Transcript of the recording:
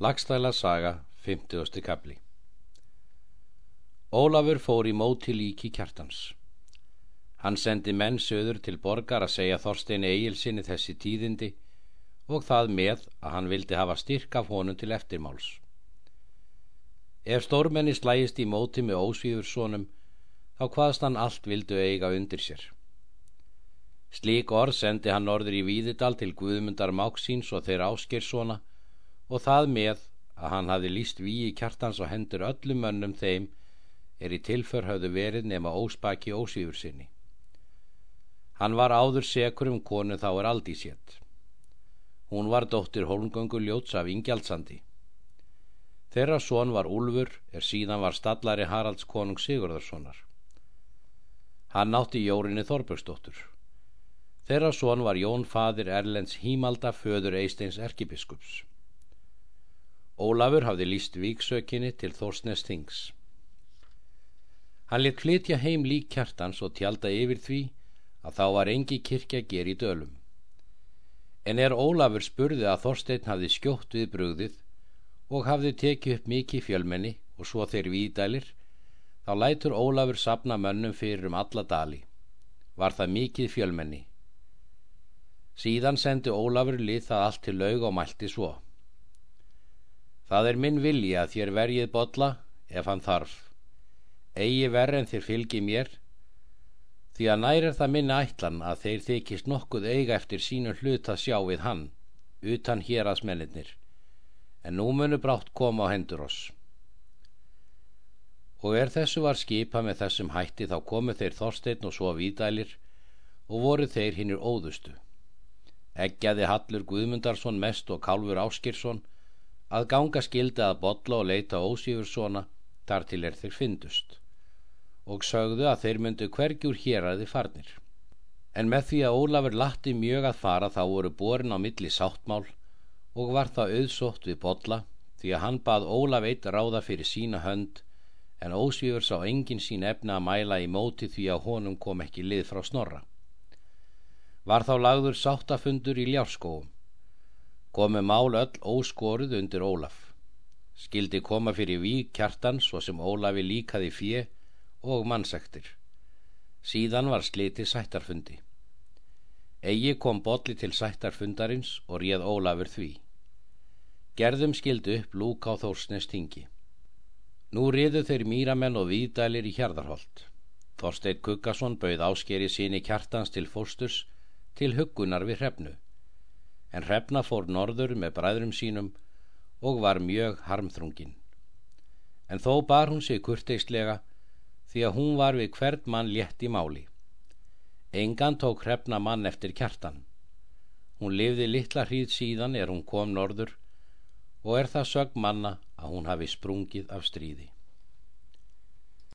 Lagstæla saga, 50. kapli Ólafur fór í móti líki kjartans. Hann sendi menn söður til borgar að segja Þorstein Egilsinni þessi tíðindi og það með að hann vildi hafa styrk af honum til eftirmáls. Ef stórmenni slægist í móti með ósvíðursónum, þá hvaðst hann allt vildu eiga undir sér. Slík orð sendi hann orður í Víðidal til Guðmundar Máksíns og þeirra áskirssona og það með að hann hafi líst víi kjartans og hendur öllum mönnum þeim er í tilför hafðu verið nema óspaki ósýfur sinni. Hann var áður sekur um konu þá er aldí sétt. Hún var dóttir holmgöngu ljóts af Ingjaldsandi. Þeirra són var Úlfur er síðan var stallari Haralds konung Sigurðarssonar. Hann nátti Jórinni Þorbjörnsdóttur. Þeirra són var Jón fadir Erlends Hímalda föður Eisteins erkibiskups. Ólafur hafði líst víksökinni til Þórsnes Þings. Hann let flytja heim lík kjartans og tjálta yfir því að þá var engi kirkja ger í dölum. En er Ólafur spurði að Þorstein hafði skjótt við brugðið og hafði tekið upp mikið fjölmenni og svo þeir vídælir, þá lætur Ólafur sapna mönnum fyrir um alla dali. Var það mikið fjölmenni. Síðan sendi Ólafur lið það allt til laug og mælti svo. Það er minn vilji að þér verjið botla ef hann þarf. Egi verð en þér fylgi mér, því að nær er það minna ætlan að þeir þykist nokkuð eiga eftir sínu hlut að sjá við hann, utan hér að smennir, en nú munu brátt koma á hendur oss. Og er þessu var skipa með þessum hætti þá komu þeir Þorstein og svo Vídælir og voru þeir hinnur óðustu. Eggjaði Hallur Guðmundarsson mest og Kálfur Áskirsson að ganga skildi að botla og leita ósífur svona þar til er þeir fyndust. Og sögðu að þeir myndu hvergjur hér að þið farnir. En með því að Ólafur latti mjög að fara þá voru borin á milli sáttmál og var það auðsótt við botla því að hann bað Ólaf eitt ráða fyrir sína hönd en ósvífur sá engin sín efna að mæla í móti því að honum kom ekki lið frá snorra. Var þá lagður sáttafundur í ljárskóum komu mál öll óskoruð undir Ólaf. Skildi koma fyrir vík kjartan svo sem Ólafi líkaði fjö og mannsektir. Síðan var sliti sættarfundi. Egi kom botli til sættarfundarins og réð Ólafur því. Gerðum skildi upp lúk á þórsnest tingi. Nú riðu þeir mýramenn og výdælir í hjarðarholt. Þorsteit Kukkason bauð áskeri síni kjartans til fósturs til huggunar við hrefnu en hrefna fór norður með bræðrum sínum og var mjög harmþrungin. En þó bar hún sig kurteislega því að hún var við hvert mann létt í máli. Engan tók hrefna mann eftir kjartan. Hún lifði litla hríð síðan er hún kom norður og er það sög manna að hún hafi sprungið af stríði.